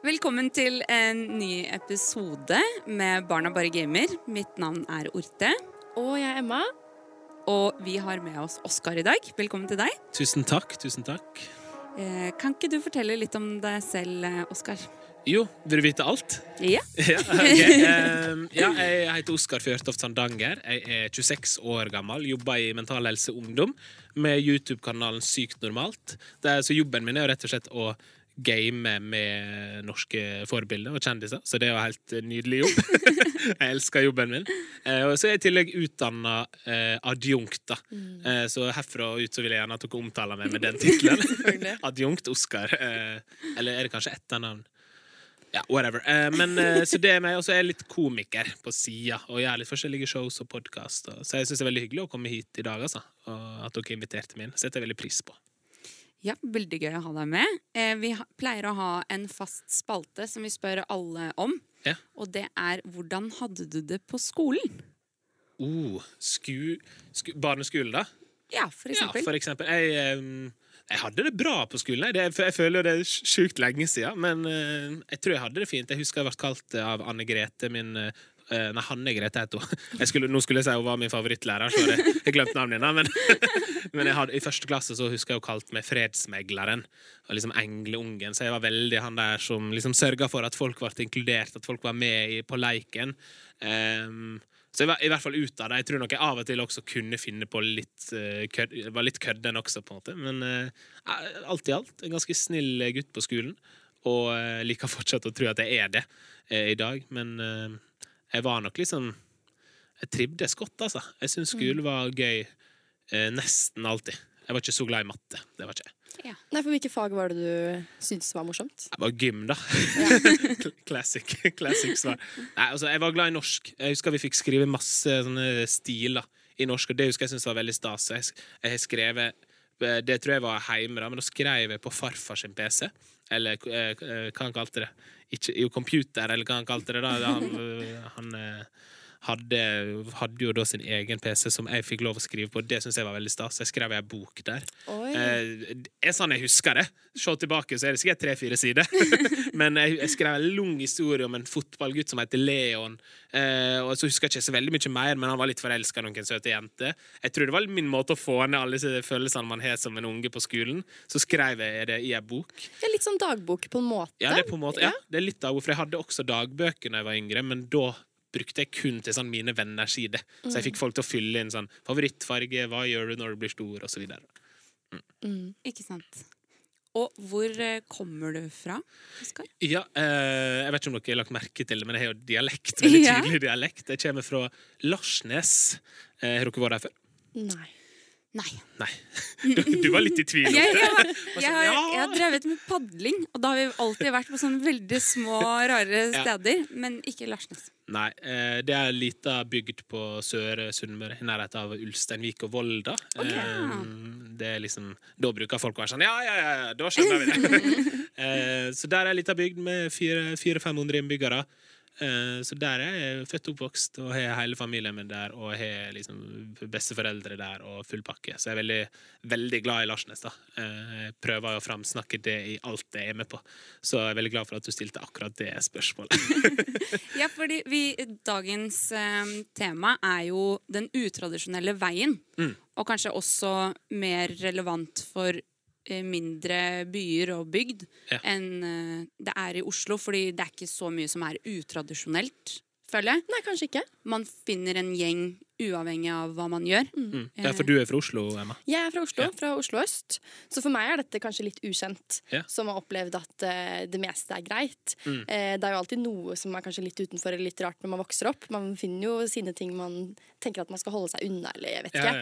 Velkommen til en ny episode med Barna bare gamer. Mitt navn er Orte. Og jeg er Emma. Og vi har med oss Oskar i dag. Velkommen til deg. Tusen takk. tusen takk. Eh, kan ikke du fortelle litt om deg selv, eh, Oskar? Jo, vil du vite alt? Ja. ja, okay. um, ja, jeg heter Oskar Fjørtoft Sandanger. Jeg er 26 år gammel, jobber i Mental Helse Ungdom med YouTube-kanalen Sykt normalt. Er, så jobben min er jo rett og slett å game med norske forbilder og kjendiser, så det er en helt nydelig jobb. jeg elsker jobben min. Eh, og så er jeg i tillegg utdanna eh, adjunkt, da. Mm. Eh, så herfra og ut så vil jeg gjerne at dere omtaler meg med den tittelen. adjunkt Oskar. Eh, eller er det kanskje etternavn? Ja, whatever. Eh, men, eh, så det er meg, Og så er jeg litt komiker på sida og gjør litt forskjellige shows og podkaster. Så jeg syns det er veldig hyggelig å komme hit i dag, altså. Og at dere inviterte meg inn. Setter jeg veldig pris på. Ja, Veldig gøy å ha deg med. Eh, vi pleier å ha en fast spalte som vi spør alle om. Ja. Og det er 'Hvordan hadde du det på skolen?' Oh, sku, sku, barneskolen, da? Ja, for eksempel. Ja, for eksempel. Jeg, um, jeg hadde det bra på skolen. Jeg, jeg føler det er sjukt lenge siden, men uh, jeg tror jeg hadde det fint. Jeg husker jeg ble kalt av Anne Grete, min Uh, nei, Hanne Grete het hun. Nå skulle jeg si hun var min favorittlærer, så jeg, glemte navnet hennes. Men, men hadde, i første klasse så husker jeg hun kalte meg fredsmegleren. Og liksom engleungen. Så jeg var veldig han der som liksom sørga for at folk ble inkludert, at folk var med i, på leiken. Um, så jeg var i hvert fall ut av det. Jeg tror nok jeg av og til også kunne finne på litt uh, kødd, var litt kødden også, på en måte. Men uh, alt i alt en ganske snill gutt på skolen. Og uh, liker fortsatt å tro at jeg er det i dag. Men jeg var nok liksom Jeg trivdes godt, altså. Jeg syntes skole mm. var gøy eh, nesten alltid. Jeg var ikke så glad i matte. Det var ikke jeg. ja. Nei, for Hvilke fag var det du syntes var morsomt? Det var gym, da. Classic, classic svar. Nei, altså, jeg var glad i norsk. Jeg husker vi fikk skrive masse sånne stiler i norsk, og det husker jeg syntes var veldig stas. Jeg, jeg skrevet eh, Det tror jeg var hjemme, da, men da skrev jeg på farfars PC. Eller eh, eh, hva han kalte det ikke, jo, computer, eller hva han kalte det. da Han, han eh, hadde, hadde, jo da sin egen PC som jeg fikk lov å skrive på. Det syns jeg var veldig stas. Jeg skrev ei bok der. Eh, er sånn jeg husker det. Se tilbake, så er det sikkert tre-fire sider. Men jeg, jeg, skrev en lang historie om en fotballgutt som heter Leon. Eh, og så husker jeg ikke så veldig mye mer, men han var litt forelska i noen søte jenter. Jeg tror det var min måte å få ned alle disse følelsene man har som en unge på skolen. Så skrev jeg det i ei bok. Det er litt sånn dagbok på en måte. Ja, det er på en måte, ja, det er litt dagbok, for jeg hadde også dagbøker da jeg var yngre, men da brukte jeg kun til sånn mine venners side. Så jeg fikk folk til å fylle inn sånn favorittfarge, hva gjør du når du blir stor, osv. Mm. Mm. Ikke sant. Og hvor eh, kommer du fra, Oskar? Ja, eh, jeg vet ikke om dere har lagt merke til det, men jeg har jo dialekt. Veldig tydelig ja. dialekt. Jeg kommer fra Larsnes. Eh, har dere vært der før? Nei. Nei. Nei. Du, du, var litt i tvil? jeg, jeg, har, jeg, har, jeg, har, drevet med padling, og da har vi alltid vært på sånne veldig små, rare steder. Ja. Men ikke Larsnes. Nei, eh, det er ei lita bygd på Søre Sunnmøre, i nærheten av Ulsteinvik og Volda. Okay. Eh, det er liksom, Da bruker folk å være sånn Ja, ja, ja, da skjønner vi det. Eh, så der er ei lita bygd med 400-500 innbyggere. Eh, så der er jeg født og oppvokst og har hele familien min der og har liksom besteforeldre der og full pakke. Så jeg er veldig, veldig glad i Larsnes. da. Eh, jeg prøver å framsnakke det i alt jeg er med på. Så jeg er veldig glad for at du stilte akkurat det spørsmålet. ja, fordi vi, dagens eh, tema er jo den utradisjonelle veien. Mm. Og kanskje også mer relevant for mindre byer og bygd ja. enn eh, det er i Oslo. Fordi det er ikke så mye som er utradisjonelt, føler jeg. Nei, kanskje ikke. Man finner en gjeng uavhengig av hva man gjør. Mm. mm. Ja, For du er fra Oslo, Emma? Jeg er fra Oslo, ja. fra Oslo øst. Så for meg er dette kanskje litt ukjent, ja. som har opplevd at uh, det meste er greit. Mm. Uh, det er jo alltid noe som er kanskje litt utenfor eller litt rart når man vokser opp. Man finner jo sine ting man tenker at man skal holde seg unna, eller jeg vet ikke.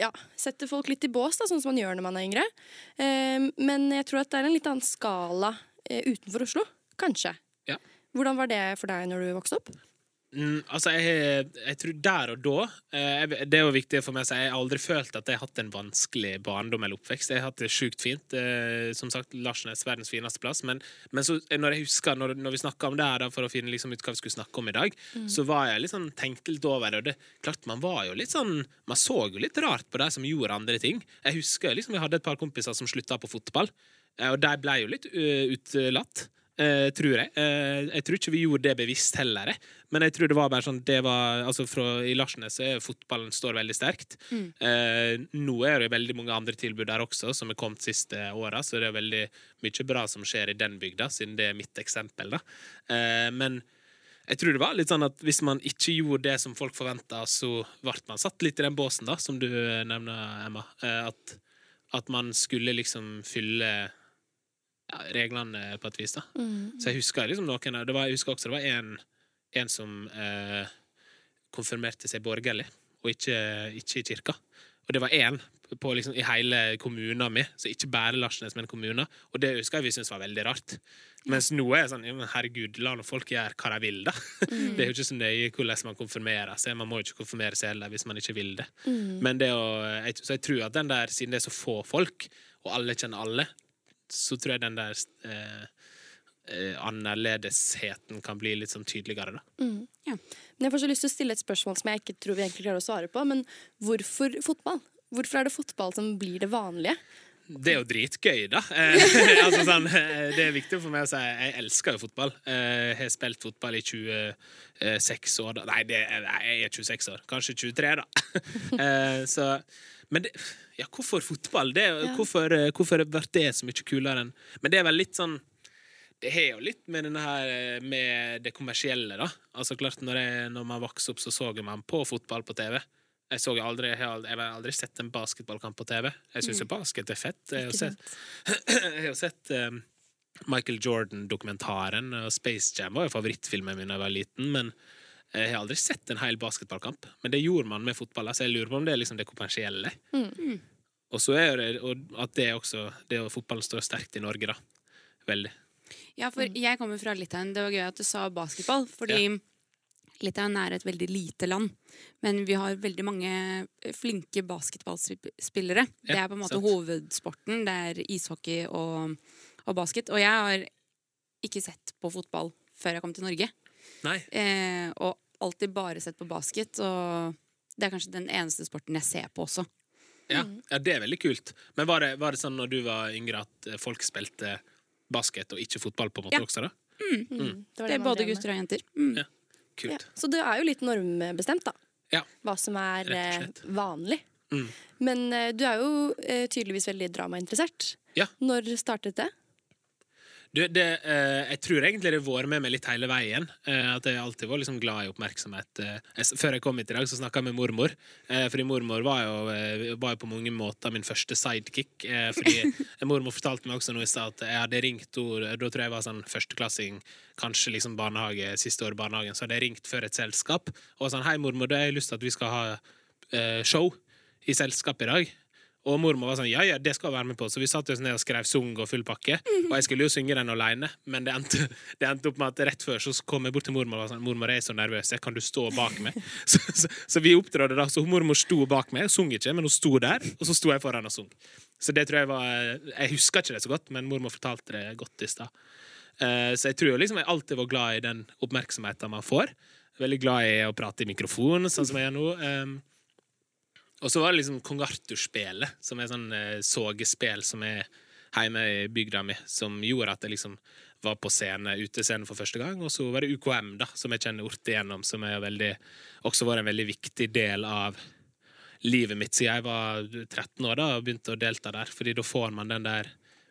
Ja, Setter folk litt i bås, da, sånn som man gjør når man er yngre. Uh, men jeg tror at det er en litt annen skala utenfor Oslo. Kanskje. Hvordan var det for deg når du vokste opp? Mm, altså, jeg, jeg, tror der og da eh, Det er jo viktig for meg å si Jeg har aldri følt at jeg har hatt en vanskelig barndom eller oppvekst. Jeg har hatt det sjukt fint. Eh, som sagt, Larsnes verdens fineste plass. Men, men så, når jeg husker Når, når vi snakka om det her da, for å finne liksom, ut hva vi skulle snakke om i dag, mm. så var jeg litt sånn, tenkte litt over det. Og det, klart Man var jo litt sånn Man så jo litt rart på de som gjorde andre ting. Jeg husker liksom, jeg hadde et par kompiser som slutta på fotball, eh, og de ble jo litt uh, utelatt. Eh, tror jeg. Eh, jeg tror ikke vi gjorde det bevisst heller. Men jeg tror det var bare sånn det var, altså fra, I Larsnes fotballen står veldig sterkt. Mm. Eh, nå er det veldig mange andre tilbud der også, som er kommet siste åra, så det er veldig mye bra som skjer i den bygda, siden det er mitt eksempel. da. Eh, men jeg tror det var litt sånn at hvis man ikke gjorde det som folk forventa, så ble man satt litt i den båsen, da, som du nevner, Emma. Eh, at, at man skulle liksom fylle ja, reglene på et vis. da. Mm. Så jeg husker liksom noen det var, Jeg husker også det var en, en som eh, konfirmerte seg borgerlig, og ikke, ikke i kirka. Og det var én liksom, i hele kommunen min, så ikke bare Larsnes, men kommunen. Og det husker jeg vi syntes var veldig rart. Mens nå er det sånn herregud, la nå folk gjøre hva de vil, da. Mm. Det er jo ikke så nøye hvordan man konfirmerer seg. Man må jo ikke konfirmere seg heller hvis man ikke vil det. Mm. Men det å, jeg, så jeg tror at den der, siden det er så få folk, og alle kjenner alle, så tror jeg den der eh, eh, annerledesheten kan bli litt sånn tydeligere, da. Mm. Ja. Men jeg får så lyst til å stille et spørsmål som jeg ikke tror vi egentlig klarer å svare på. Men hvorfor fotball? Hvorfor er det fotball som blir det vanlige? Det er jo dritgøy, da. Eh, altså, sånn, eh, det er viktig for meg å si jeg elsker jo fotball. Eh, jeg har spilt fotball i 26 år. Da. Nei, det, jeg er 26 år. Kanskje 23, da. Så, men det, ja, hvorfor fotball? Det, ja. Hvorfor, hvorfor ble det så mye kulere enn Men det er vel litt sånn det har jo litt med her med det kommersielle, da. Altså klart, når, jeg, når man vokste opp, så så man på fotball på TV. Jeg, så aldri, jeg, har aldri, jeg har aldri sett en basketballkamp på TV. Jeg syns mm. basket er fett. Jeg har sett, jeg har sett um, Michael Jordan-dokumentaren, og Space Jam var jo favorittfilmen min da jeg var liten. Men jeg har aldri sett en hel basketballkamp. Men det gjorde man med fotball. Så jeg lurer på om det er liksom det kommersielle. Mm. Og så er det og at det også Det å fotballen står sterkt i Norge, da. Veldig. Ja, for jeg kommer fra Litauen. Det var gøy at du sa basketball. Fordi ja. Litauen er et veldig lite land, men vi har veldig mange eh, flinke basketballspillere. Ja, det er på en måte sant. hovedsporten. Det er ishockey og, og, basket. Og jeg har ikke sett på fotball før jeg kom til Norge. Eh, og alltid bare sett på basket. Og det er kanskje den eneste sporten jeg ser på også. Ja, ja det er veldig kult. Men var det, var det, sånn når du var yngre at eh, folk spilte basket og ikke fotball på en måte ja. også? da? Mm. Mm. Det, det, det, er både gutter og jenter. Mm. Ja. Kult. Ja, så det er jo litt normbestemt, da. Ja. Hva som er eh, vanlig. Mm. Men uh, du er jo uh, tydeligvis veldig dramainteressert. Ja. Når startet det? Du, det, eh, jeg tror egentlig det har vært med meg litt hele veien. Eh, at jeg alltid var liksom glad i oppmerksomhet. Eh, før jeg kom hit i dag, så snakka jeg med mormor. Fordi mormor var jo, var jo, på mange måter min første sidekick. Fordi mormor fortalte meg også noe i stad at jeg hadde ringt henne Da tror jeg jeg var sånn førsteklassing, kanskje liksom barnehage, siste år i barnehagen. Så hadde jeg ringt før et selskap og sånn Hei, mormor, jeg har lyst til at vi skal ha show i selskap i dag. Og mormor var sånn ja, ja, det skal være med på. Så vi satt oss ned og skrev sang og full pakke. Og jeg skulle jo synge den alene, men det endte, det endte, opp med at rett før så kom jeg bort til mormor og var sånn Mormor, jeg er så nervøs, kan du stå bak meg? Så, så, så vi opptrådte da. Så mormor sto bak meg, sang ikke, men hun sto der, og så sto jeg foran og sang. Så det tror jeg var Jeg husker ikke det så godt, men mormor fortalte det godt i stad. Uh, så jeg tror liksom jeg alltid var glad i den oppmerksomheten man får. Veldig glad i å prate i mikrofon, sånn som jeg gjør nå. Og så var det liksom Kong Arthur-spelet, som er sånn eh, sogespill som er hjemme i bygda mi, som gjorde at jeg liksom var på scene, utescene for første gang. Og så var det UKM, da, som jeg kjenner orte igjennom, som er veldig, også var en veldig viktig del av livet mitt siden jeg var 13 år da, og begynte å delta der. fordi da får man den der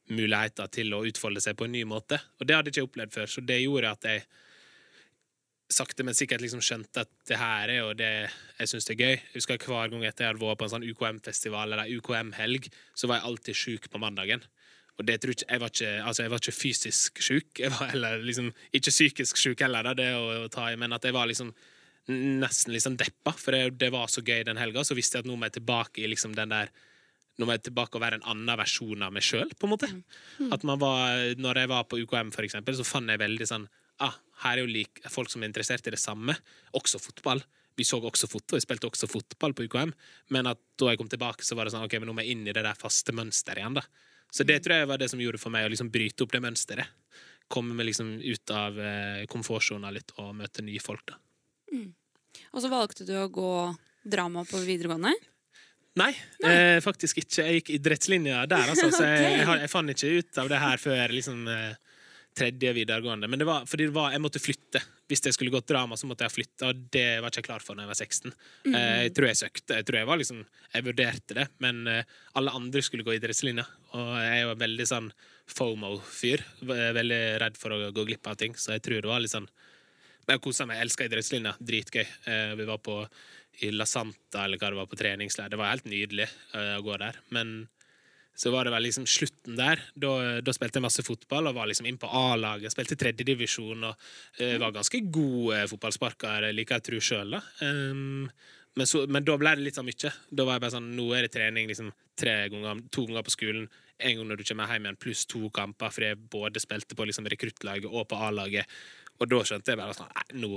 muligheten til å utfolde seg på en ny måte. Og det hadde jeg ikke opplevd før, så det gjorde at jeg sakte, men sikkert liksom skjønte at det her er jo det jeg syns er gøy. Jeg husker Hver gang etter jeg hadde vært på en sånn UKM-festival eller UKM-helg, så var jeg alltid sjuk på mandagen. Og det tror jeg, jeg, var ikke, altså jeg var ikke fysisk sjuk, eller liksom, ikke psykisk sjuk heller, da, det å, å, ta i, men at jeg var liksom nesten liksom deppa, for det, det var så gøy den helga. Så visste jeg at nå må jeg tilbake i liksom den der nå må jeg tilbake og være en annen versjon av meg sjøl. Mm. Mm. At man var, når jeg var på UKM, for eksempel, så fant jeg veldig sånn ah, her er jo like, folk som er interessert i det samme. Også fotball. Vi så også fotball, vi spilte også fotball på UKM, men at da jeg kom tilbake, så var det sånn ok, men nå må jeg inn i det der faste mønsteret igjen. da. Så det mm. tror jeg var det som gjorde for meg å liksom bryte opp det mønsteret. Komme meg liksom ut av eh, komfortsona litt og møte nye folk. da. Mm. Og så valgte du å gå drama på videregående? Nei, Nei. Eh, faktisk ikke. Jeg gikk idrettslinja der, altså. Så jeg, jeg, jeg, fant ikke ut av det her før liksom eh, tredje videregående. Men det var fordi det var, jeg måtte flytte. Hvis jeg skulle gått drama, så måtte jeg flytte, og det var ikke jeg klar for når jeg var 16. Mm. Jeg tror jeg søkte, jeg tror jeg var liksom Jeg vurderte det, men alle andre skulle gå idrettslinja, og jeg var veldig sånn FOMO-fyr. Veldig redd for å gå glipp av ting, så jeg tror det var litt sånn Jeg kosa meg, jeg elska idrettslinja. Dritgøy. Vi var på i La Santa eller hva det var, på treningsleir. Det var helt nydelig å gå der. Men så var det vel liksom slutten der. Da, da spilte jeg masse fotball og var liksom inn på A-laget. Spilte tredjedivisjon og uh, var ganske god uh, fotballsparker, liker jeg å tro sjøl. Um, men, så, men, da ble det litt sånn mye. Da var jeg bare sånn Nå er det trening liksom tre ganger, to ganger på skolen. En gang når du kommer hjem igjen, pluss to kamper, for jeg både spilte på liksom rekruttlaget og på A-laget. Og da skjønte jeg bare sånn Nei,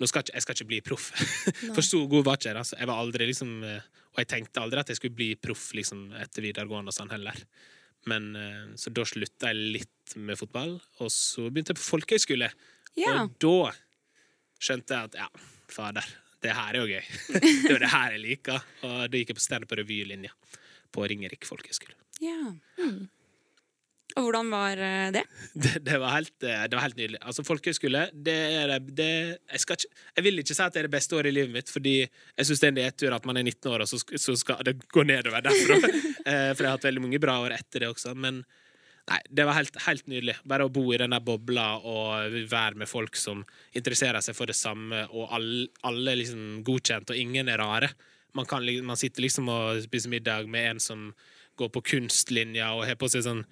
nå skal ikke, jeg skal ikke bli proff. For så god var ikke jeg. Altså. Jeg var aldri liksom eh, Og jeg tenkte aldri at jeg skulle bli proff liksom, etter videregående og sånn heller. Men eh, Så da slutta jeg litt med fotball, og så begynte jeg på folkehøyskole. Ja. Og da skjønte jeg at ja, fader, det her er jo gøy. det er det her jeg liker. Og da gikk jeg på standup på revylinja på Ringerike folkehøgskole. Ja. Mm. Og hvordan var eh, det? Det, det, var, helt, eh, det var, helt, nydelig. Altså, Folkehøyskole det er det, jeg, ikke, jeg, vil ikke si at det er det beste året i livet mitt, fordi jeg syns det er en nedtur at man er 19 år, og så, så skal det gå nedover derfra. Eh, for jeg har hatt veldig mange bra år etter det også. Men nei, det var helt, helt nydelig. Bare å bo i den der bobla og være med folk som interesserer seg for det samme, og alle, alle liksom godkjent, og ingen er rare. Man, kan, man sitter liksom og spiser middag med en som går på kunstlinja og har på seg sånn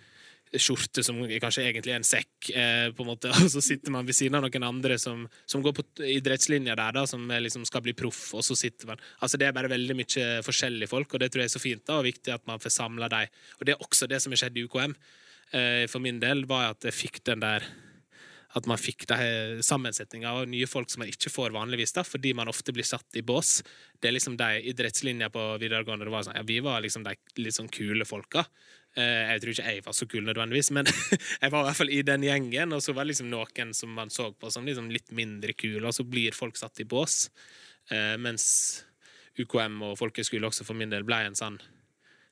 skjorte som kanskje egentlig er en sekk, eh, på en måte, og så sitter man ved siden av noen andre som, som går på idrettslinja der, da, som liksom skal bli proff, og så sitter man Altså Det er bare veldig mye forskjellige folk, og det tror jeg er så fint da, og viktig at man får samla dem. Og det er også det som har skjedd i UKM. Eh, for min del var at jeg fikk den der at man fikk sammensetninga av nye folk som man ikke får vanligvis, da, fordi man ofte blir satt i bås. Det er liksom de idrettslinja på videregående det var sånn, ja, Vi var liksom de litt sånn kule folka. Eh, jeg tror ikke jeg var så kul nødvendigvis, men jeg var i hvert fall i den gjengen. Og så var det liksom noen som man så på som liksom litt mindre kule, og så blir folk satt i bås. Eh, mens UKM og folkehøyskole også for min del ble en sånn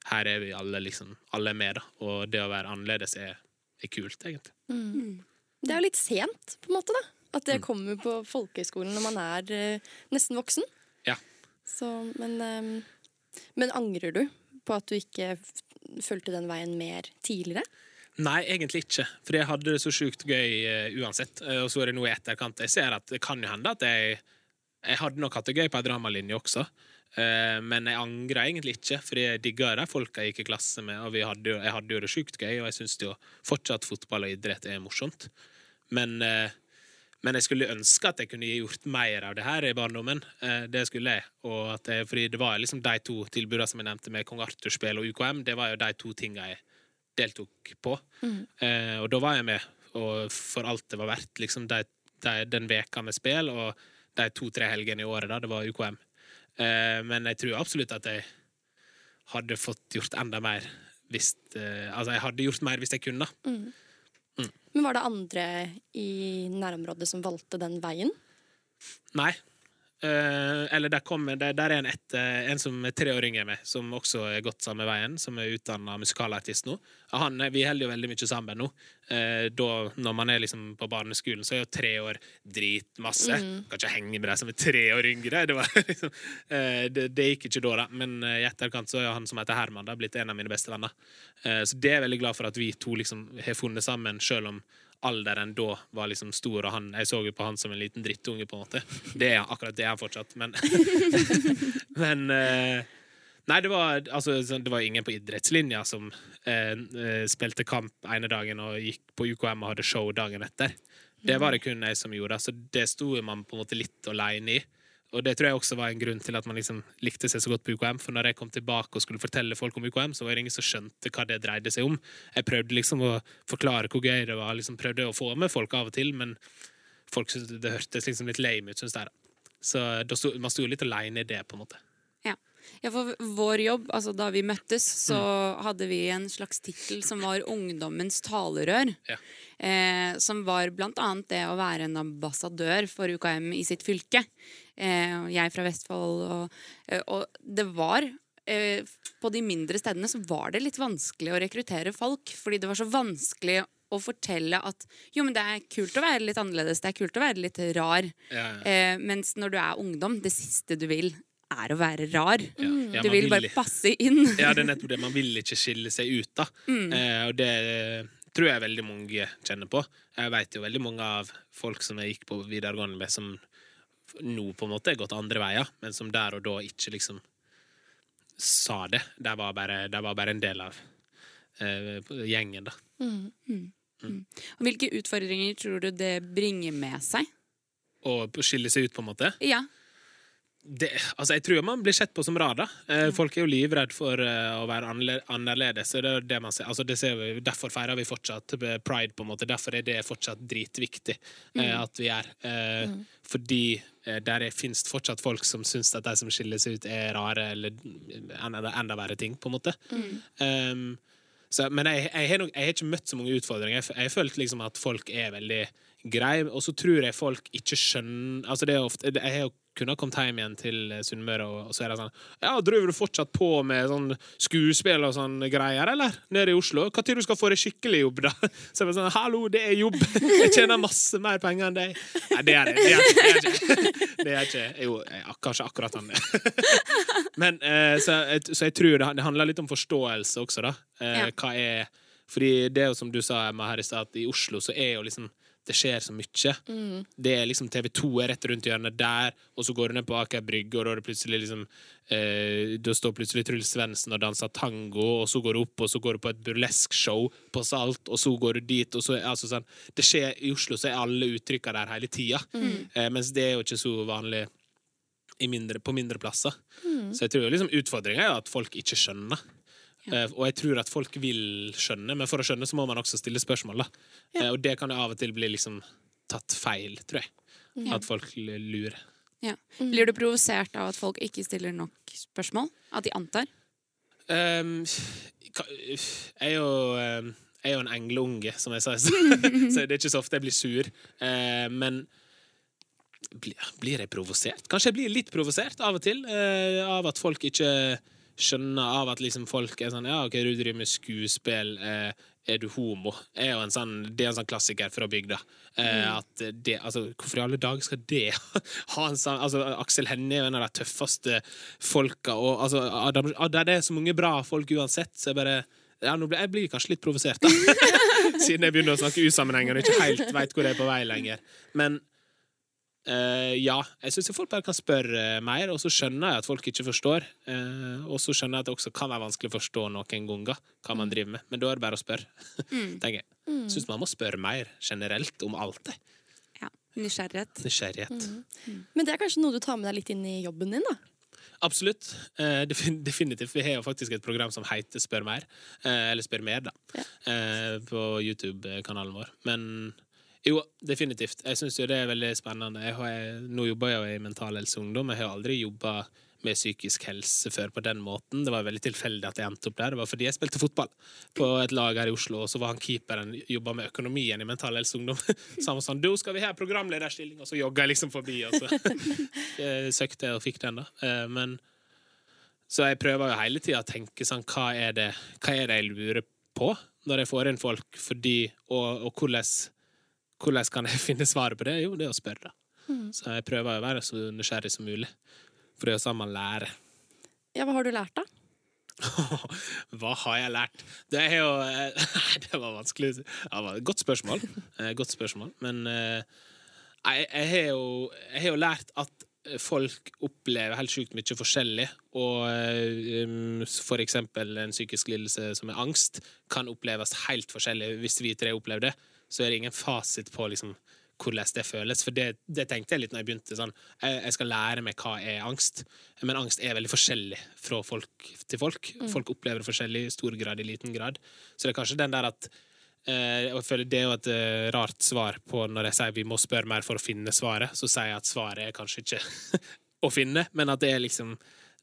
Her er vi alle, liksom. Alle er med, da. Og det å være annerledes er, er kult, egentlig. Mm. Det er jo litt sent, på en måte, da. At det mm. kommer på folkehøyskolen når man er uh, nesten voksen. Ja. Så, men, um, men angrer du på at du ikke fulgte den veien mer tidligere? Nei, egentlig ikke. For jeg hadde det så sjukt gøy uh, uansett. Uh, og så er det noe i etterkant. Jeg ser at det kan jo hende at jeg Jeg hadde nok hatt det gøy på ei dramalinje også. Uh, men jeg angrer egentlig ikke, for jeg digga de folka jeg gikk i klasse med. Og hadde jo, jeg hadde jo det sjukt gøy, og jeg syns jo fortsatt fotball og idrett er morsomt. Men men jeg skulle ønske at jeg kunne gjort mer av det her i barndommen. Det skulle jeg. jeg fordi det var liksom de to tilbudene som jeg nevnte, med Kong Arthur-spill og UKM, det var jo de to tinga jeg deltok på. Mm. Eh, og da var jeg med, og for alt det var verdt, liksom de, de, den veka med spill og de to-tre helgene i året, da, det var UKM. Uh, men jeg tror absolutt at jeg hadde fått gjort enda mer hvis uh, Altså, jeg hadde gjort mer hvis jeg kunne. Mm. Mm. Men var det andre i nærområdet som valgte den veien? Nei. Uh, eller der, kom, der, der, er en, et, eh, en som er tre år yngre enn meg, som også er gått samme veien, som er utdanna musikalartist nå. Han, vi holder jo veldig mye sammen nå. Uh, da, når man er liksom på barneskolen, så er jo tre år dritmasse. Mm. Kan ikke henge med de som er tre år yngre. Det, var, liksom, uh, det, det, gikk ikke da, da. Men i etterkant så er han som heter Herman, da, blitt en av mine beste venner. så det er jeg veldig glad for at vi to liksom har funnet sammen, sjøl om alderen da var liksom stor, og han, jeg så jo på han som en liten drittunge, på en måte. Det er akkurat det er han fortsatt, men Men uh, Nei, det var, altså, det var ingen på idrettslinja som uh, spilte kamp ene dagen og gikk på UKM og hadde show dagen etter. Det var det kun jeg som gjorde, så det sto man på en måte litt aleine i. Og det tror jeg også var en grunn til at man liksom likte seg så godt på UKM. For når jeg kom tilbake og skulle fortelle folk om UKM, så var det ingen som skjønte hva det dreide seg om. Jeg prøvde liksom å forklare hvor gøy det var, liksom prøvde å få med folk av og til, men folk syntes det hørtes liksom litt lame ut, syns jeg. Så man sto litt aleine i det, på en måte. Ja. ja. for vår jobb, altså da vi møttes, så mm. hadde vi en slags tittel som var Ungdommens talerør. Ja. Eh, som var blant annet det å være en ambassadør for UKM i sitt fylke. Eh, jeg fra Vestfold. Og, eh, og det var eh, På de mindre stedene så var det litt vanskelig å rekruttere folk. Fordi det var så vanskelig å fortelle at jo, men det er kult å være litt annerledes, det er kult å være litt rar. Ja, Eh, mens når du er ungdom, det siste du vil, er å være rar. ja. Ja, Du man vil bare passe inn. Ja, det er nettopp det. Man vil ikke skille seg ut, da. Mm. Eh, og det tror jeg veldig mange kjenner på. Jeg vet jo veldig mange av folk som jeg gikk på videregående med, som nå på en måte har gått andre veier, men som der og da ikke liksom sa det. De var bare, de var bare en del av eh, gjengen, da. Og Hvilke utfordringer tror du det bringer med seg? Å skille seg ut, på en måte. Ja. Det, altså jeg tror man blir sett på som rar. da. Eh, folk er jo livredd for eh, å være annerledes. Det er det man ser. Altså, det ser vi, derfor feirer vi fortsatt eh, pride. på en måte. Derfor er det fortsatt dritviktig mm. at vi er. Mm. Fordi der fins fortsatt folk som syns at de som skiller seg ut, er rare eller enda, enda verre ting. på en måte. Um, så, men jeg, jeg, har nok, jeg har ikke møtt så mange utfordringer. Jeg, jeg har følt liksom at folk er veldig greie, og så tror jeg folk ikke skjønner altså det er ofte, Jeg har jo kunnet kommet hjem igjen til eh, Sunnmøre, og, og så er det sånn Ja, driver du fortsatt på med sånn skuespill og sånn greier, eller? Nede i Oslo? Når du skal få deg skikkelig jobb, da? Så jeg bare sånn Hallo, det er jobb! Jeg tjener masse mer penger enn deg. Nei, det er det. Det er ikke. Det er ikke. Det er. Jo, kanskje akkurat han det. Men eh, så, jeg- så jeg tror det, det handler litt om forståelse også, da. Eh, Hva er Fordi det er som du sa, Emma, her i stad, i Oslo så er jo liksom det skjer så mye. Det er liksom TV2 er rett rundt hjørnet der, og så går du ned på Aker Brygge, og da er det plutselig liksom eh, Da står plutselig Truls Svendsen og danser tango, og så går du opp, og så går du på et burlesque-show på Salt, og så går du dit, og så altså sånn Det skjer I Oslo så er alle uttrykka der hele tida, eh, mens det er jo ikke så vanlig i mindre, på mindre plasser. Så jeg tror liksom utfordringa er at folk ikke skjønner. Eh, og jeg tror at folk vil skjønne, men for å skjønne så må man også stille spørsmål. Da. Eh, og det kan av og til bli liksom tatt feil, tror jeg. At folk lurer. Ja. Blir du provosert av at folk ikke stiller nok spørsmål? At de antar? Um, jeg er jo ehm, jeg er jo en engleunge, som jeg sa. Så, det er ikke så ofte jeg blir sur. Eh, men blir, jeg provosert? Kanskje jeg blir litt provosert av og til. eh, av at folk ikke skjønner av at liksom folk er sånn Ja, OK, du driver med skuespill. eh, er du homo? Er jo en sånn, det er en sånn klassiker fra bygda. Eh, at det, altså, hvorfor i alle dager skal det ha en sånn altså, Aksel Hennie er en av de tøffeste folka. Og, altså, Adam, dem- det er så mange bra folk uansett, så jeg bare ja, blir, jeg blir kanskje litt provosert, da. Siden jeg begynner å snakke usammenhengende og ikke helt veit hvor jeg er på vei lenger. Men eh, ja, jeg syns folk bare kan spørre eh, mer, og så skjønner jeg at folk ikke forstår. Uh, og så skjønner jeg at det også kan være vanskelig å forstå noen ganger hva man driver med. Men da er det bare å spørre. tenker jeg. Syns man må spørre mer generelt om alt. det. Ja. Nysgjerrighet. Nysgjerrighet. Men det er kanskje noe du tar med deg litt inn i jobben din, da? Absolutt. Uh, definitivt. Vi har jo faktisk et program som heter Spør mer. Uh, eller Spør mer, da. Eh, på YouTube-kanalen vår. Men jo, definitivt. Jeg syns det er veldig spennende. Jeg har, nå jobber jeg jo i Mental Helse Ungdom. Jeg har aldri jobba med psykisk helse før på den måten. Det var veldig tilfeldig at jeg endte opp der. Det var fordi jeg spilte fotball på et lag her i Oslo, og så var han keeperen jobba med økonomien i Mental Helse Ungdom. Så han var sånn 'Du, skal vi ha programlederstilling?' Og så jogga jeg liksom forbi, og så søkte jeg og fikk den, da. Eh, Men så jeg prøver jo hele tida å tenke sånn hva er, det, hva er det jeg lurer på når jeg får inn folk, fordi Og, og hvordan, hvordan kan jeg finne svaret på det? Jo, det er å spørre. Så jeg prøver å være så nysgjerrig som mulig. For det er jo sånn man lærer. Ja, Hva har du lært, da? Hva har jeg lært? Det er jo Det var vanskelig. Var et godt spørsmål. Eh, Godt spørsmål. Men eh, jeg, jeg, har jo, jeg har jo lært at folk opplever helt sjukt mye forskjellig. Og eh, um, for eksempel en psykisk lidelse som er angst, kan oppleves helt forskjellig. Hvis vi tre opplever det, så er det ingen fasit på liksom, hvordan det føles. For det, det tenkte jeg litt når jeg begynte. Sånn, jeg, jeg skal lære meg hva er angst. Men angst er veldig forskjellig fra folk til folk. Folk opplever det forskjellig i stor grad, i liten grad. Så det er kanskje den der at eh, jeg føler Det er jo et eh, rart svar på når jeg sier vi må spørre mer for å finne svaret. Så sier jeg at svaret er kanskje ikke å finne, men at det er liksom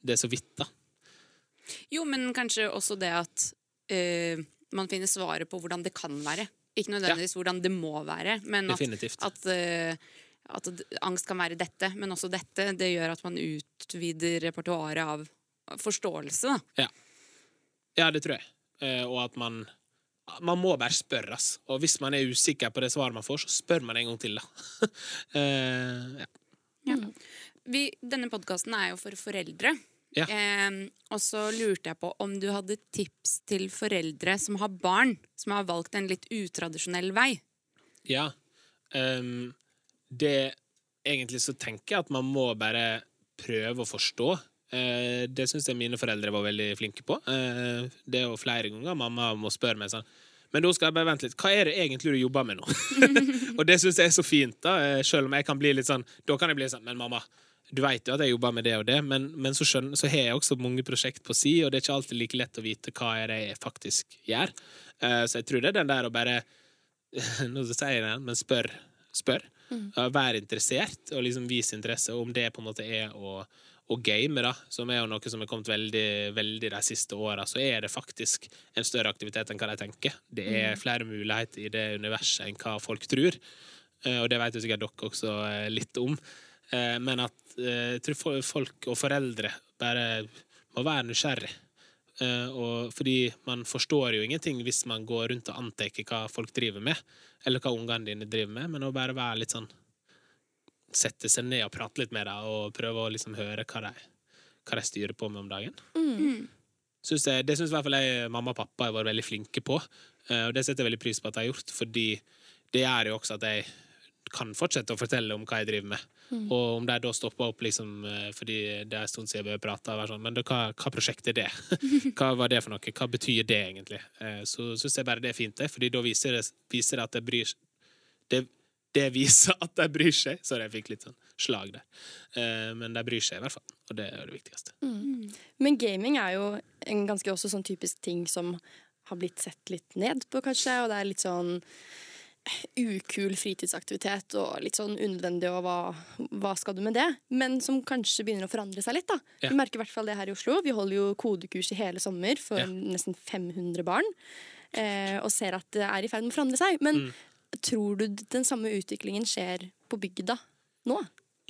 Det er så vidt, da. Jo, men kanskje også det at eh, man finner svaret på hvordan det kan være. Ikke nødvendigvis hvordan det må være, men at, Definitivt. at, eh, at angst kan være dette, men også dette. Det gjør at man utvider repertoaret av forståelse. Da. Ja, det tror jeg. Eh, og at man man må bare spørres. Og hvis man er usikker på det svaret man får, så spør man en gang til, da. uh, ja. Ja. Vi, denne podkasten er jo for foreldre. Ja. Eh, og så lurte jeg på om du hadde tips til foreldre som har barn som har valgt en litt utradisjonell vei. Ja. Um, det Egentlig så tenker jeg at man må bare prøve å forstå. Uh, det syns jeg mine foreldre var veldig flinke på. Uh, det er jo flere ganger mamma må spørre meg sånn men da skal jeg bare vente litt. Hva er det egentlig du jobber med nå? og det syns jeg er så fint, da. Eh, selv om jeg kan bli litt sånn Da kan jeg bli sånn Men mamma, du vet jo at jeg jobber med det og det, men, men så, skjønner, så, har jeg også mange prosjekt på si, og det er ikke alltid like lett å vite hva er det jeg faktisk gjør. Uh, så jeg tror det er den der å bare Nå sier jeg det, men spør. Spør. Mm. Uh, vær interessert, og liksom vise interesse. Om det på en måte er å, og game, da, som er jo noe som er kommet veldig, veldig de siste åra, så er det faktisk en større aktivitet enn hva de tenker. Det er mm. flere muligheter i det universet enn hva folk tror. Uh, og det vet jo sikkert dere også litt om. Eh, men at eh, jeg tror folk og foreldre bare må være nysgjerrig. Eh, og fordi man forstår jo ingenting hvis man går rundt og antar hva folk driver med, eller hva ungene dine driver med, men å bare være litt sånn Sette seg ned og prate litt med dem og prøve å liksom høre hva de, hva de styrer på med om dagen. Mm. Synes jeg, det syns i hvert fall jeg mamma og pappa har vært veldig flinke på, og det setter jeg veldig pris på at de har gjort, fordi det gjør jo også at jeg kan fortsette å fortelle om hva jeg driver med. Mm. Og om de da stopper opp liksom, eh, fordi det er en stund siden vi har prata, sånn, men da, hva, hva, prosjekt er det? hva var det for noe? Hva betyr det egentlig? Eh, så syns jeg bare det er fint, det, fordi da viser det, viser det at det bryr det, det viser at de bryr seg. Sorry, jeg fikk litt sånn slag der. Eh, men de bryr seg i hvert fall, og det er det viktigste. Mm. Men gaming er jo en ganske også sånn typisk ting som har blitt sett litt ned på, kanskje, og det er litt sånn ukul fritidsaktivitet og litt sånn unødvendig, og hva, hva, skal du med det? Men som kanskje begynner å forandre seg litt. da. Ja. Vi merker i hvert fall det her i Oslo. Vi holder jo kodekurs i hele sommer for ja. nesten 500 barn, eh, og ser at det er i ferd med å forandre seg. Men mm. tror du den samme utviklingen skjer på bygda nå?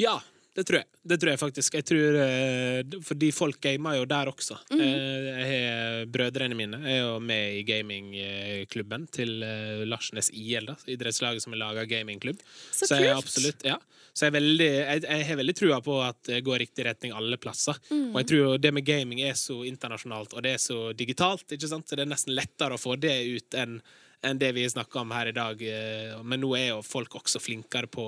Ja, det tror jeg. Det tror jeg faktisk. Jeg tror, uh, fordi folk gamer jo der også. Mm jeg har Brødrene mine er jo med i gamingklubben til uh, Larsnes IL, da, idrettslaget som har laga gamingklubb. Så, så jeg, absolutt, ja. Så jeg, veldig, jeg, jeg, har veldig trua på at det går riktig retning alle plasser. Mm. Og jeg tror det med gaming er så internasjonalt, og det er så digitalt, ikke sant? så det er nesten lettere å få det ut enn enn det vi snakker om her i dag. Men nå er jo folk også flinkere på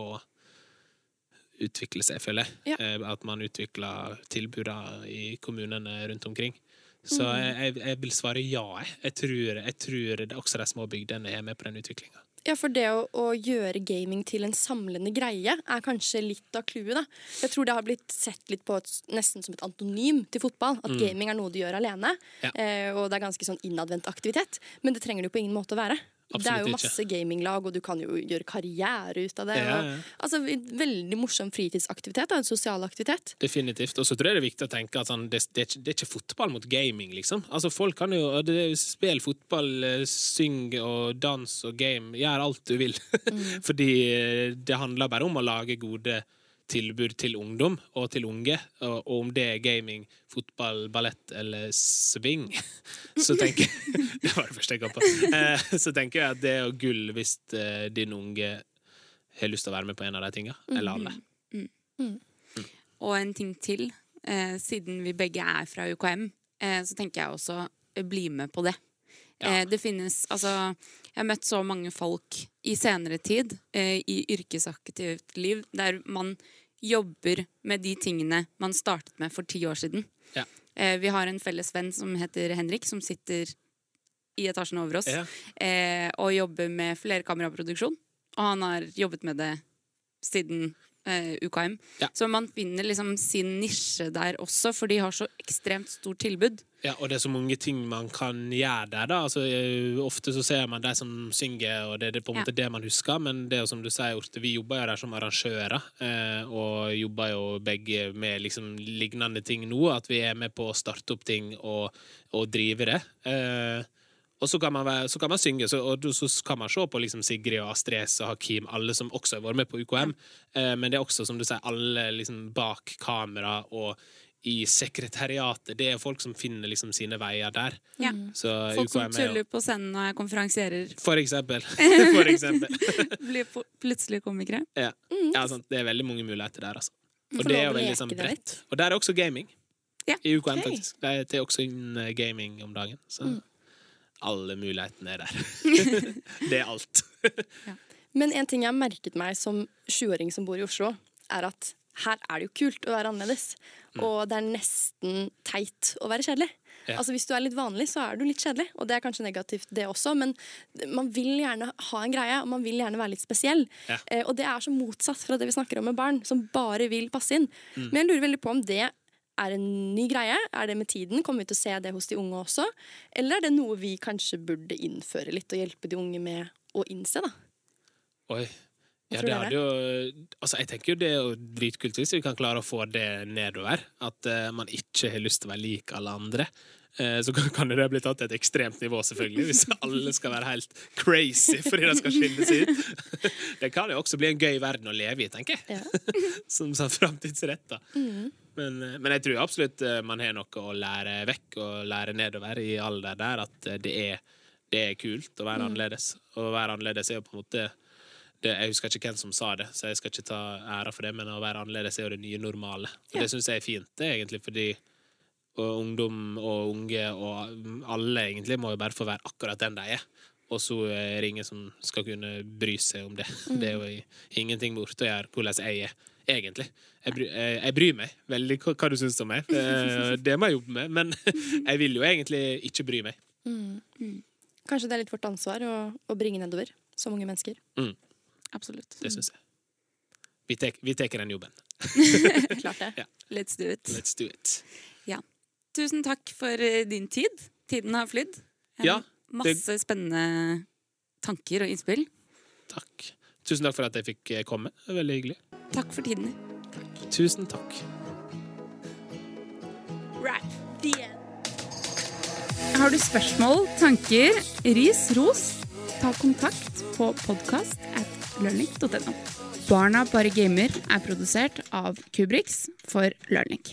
utvikle seg, føler jeg. Ja. Eh, at man utvikler tilbudene i kommunene rundt omkring. Så mm. jeg, jeg, vil svare ja. Jeg tror, jeg tror også de små bygdene er med på den utviklinga. Ja, for det å, å, gjøre gaming til en samlende greie er kanskje litt av clouet. Jeg tror det har blitt sett litt på et, nesten som et antonym til fotball. At mm. gaming er noe du gjør alene. Ja. Eh, og det er ganske sånn innadvendt aktivitet. Men det trenger det jo på ingen måte å være. Absolutt det er jo masse ikke. gaminglag, og du kan jo gjøre karriere ut av det. Ja, ja. Og, altså, Veldig morsom fritidsaktivitet. En sosial aktivitet. Definitivt. Og så tror jeg det er viktig å tenke at sånn, det, det, det, er ikke fotball mot gaming, liksom. Altså, folk kan jo spille fotball, eh, synge og dans og game. Gjør alt du vil. Mm. Fordi eh, det handler bare om å lage gode tilbud til ungdom og til unge, og, om det er gaming, fotball, ballett eller swing, så tenker jeg Det var det første jeg kom på. Eh, så tenker jeg at det er gull hvis eh, din unge har lyst til å være med på en av de tinga, eller alle. Mm. Mm. Mm. Og en ting til. Eh, siden vi begge er fra UKM, så tenker jeg også bli med på det. Ja. Eh, det finnes Altså, jeg har møtt så mange folk i senere tid, eh, i yrkesaktivt liv, der man jobber med de tingene man startet med for ti år siden. Ja. Eh, vi har en felles venn som heter Henrik, som sitter i etasjen over oss ja. og jobber med flerkameraproduksjon. Og han har jobbet med det siden eh, UKM. Ja. Så man finner liksom sin nisje der også, for de har så ekstremt stort tilbud. Ja, og det er så mange ting man kan gjøre der. da altså, eh, Ofte så ser man de som synger, og det er på en måte ja. det man husker. Men det er jo som du sier, Orte, vi jobber jo der som arrangører, eh, og jobber jo begge med liksom lignende ting nå. At vi er med på å starte opp ting og, og drive det. Eh, og så kan man, være, så kan man synge, så, og så kan man se på liksom Sigrid og Astrid S og Hakim, alle som også har vært med på UKM. Eh, men det er også, som du sier, alle liksom bak kamera og i sekretariatet. Det er folk som finner liksom sine veier der. Ja. Så Folk UKM som tuller på scenen når jeg konferansierer, For eksempel. For eksempel. blir plutselig komikere. Ja. ja sant. Det er veldig mange muligheter der, altså. Og det er jo veldig sånn bredt. Og der er også gaming. Ja. I UKM, okay. faktisk. Det er- også eh, gaming om dagen. Så Mm. Alle mulighetene er der. det er alt. Men en ting jeg har merket meg som 20-åring som bor i Oslo, er at her er det jo kult å være annerledes. Og det er nesten teit å være kjedelig. Ja. Altså Hvis du er litt vanlig, så er du litt kjedelig. Og det er kanskje negativt, det også, men man vil gjerne ha en greie, og man vil gjerne være litt spesiell. Ja. Eh, og det er så motsatt fra det vi snakker om med barn, som bare vil passe inn. Men jeg lurer veldig på om det er en ny greie. Er det med tiden? Kommer vi til å se det hos de unge også? Eller er det noe vi kanskje burde innføre litt, og hjelpe de unge med å innse? da? Oi. Ja, det er det jo Altså, jeg tenker jo det er jo dritkult hvis vi kan klare å få det nedover. At uh, man ikke har lyst til å være lik alle andre. Eh, så kan, det bli tatt til et ekstremt nivå, selvfølgelig, hvis alle skal være helt crazy fordi de skal skilles ut. Det kan jo også bli en gøy verden å leve i, tenker jeg. Ja. Som sånn framtidsretta. Men, eh, men jeg tror absolutt eh, man har noe å lære vekk og lære nedover i alder der. At det er, det er kult å være annerledes. Og å være annerledes er jo på en måte det, Jeg husker ikke hvem som sa det, så jeg skal ikke ta æra for det, men å være annerledes er jo det nye normale. Og Ja. det syns jeg er fint, det, egentlig, fordi og ungdom og unge og alle egentlig må jo bare få være akkurat den de er. Og så er det ingen som skal kunne bry seg om det. Det er jo ingenting borte å gjøre hvordan jeg er, egentlig. Jeg, bry, jeg, jeg bryr meg veldig hva, hva du syns om meg. Eh, Det må jeg jobbe med, men jeg vil jo egentlig ikke bry meg. Kanskje det er litt vårt ansvar å, å bringe nedover som unge mennesker. Absolutt. Det syns jeg. Vi tar den jobben. Klart det. Let's do it. Let's do it. Tusen takk for eh, din tid. Tiden har flydd. Ja, Masse spennende tanker og innspill. Takk. Tusen takk for at jeg fikk eh, komme. Veldig hyggelig. Takk for tiden Takk. Tusen takk. Har du spørsmål, tanker, ris, ros, ta kontakt på podkast at learning.no. Barna bare gamer er produsert av Kubriks for Learning.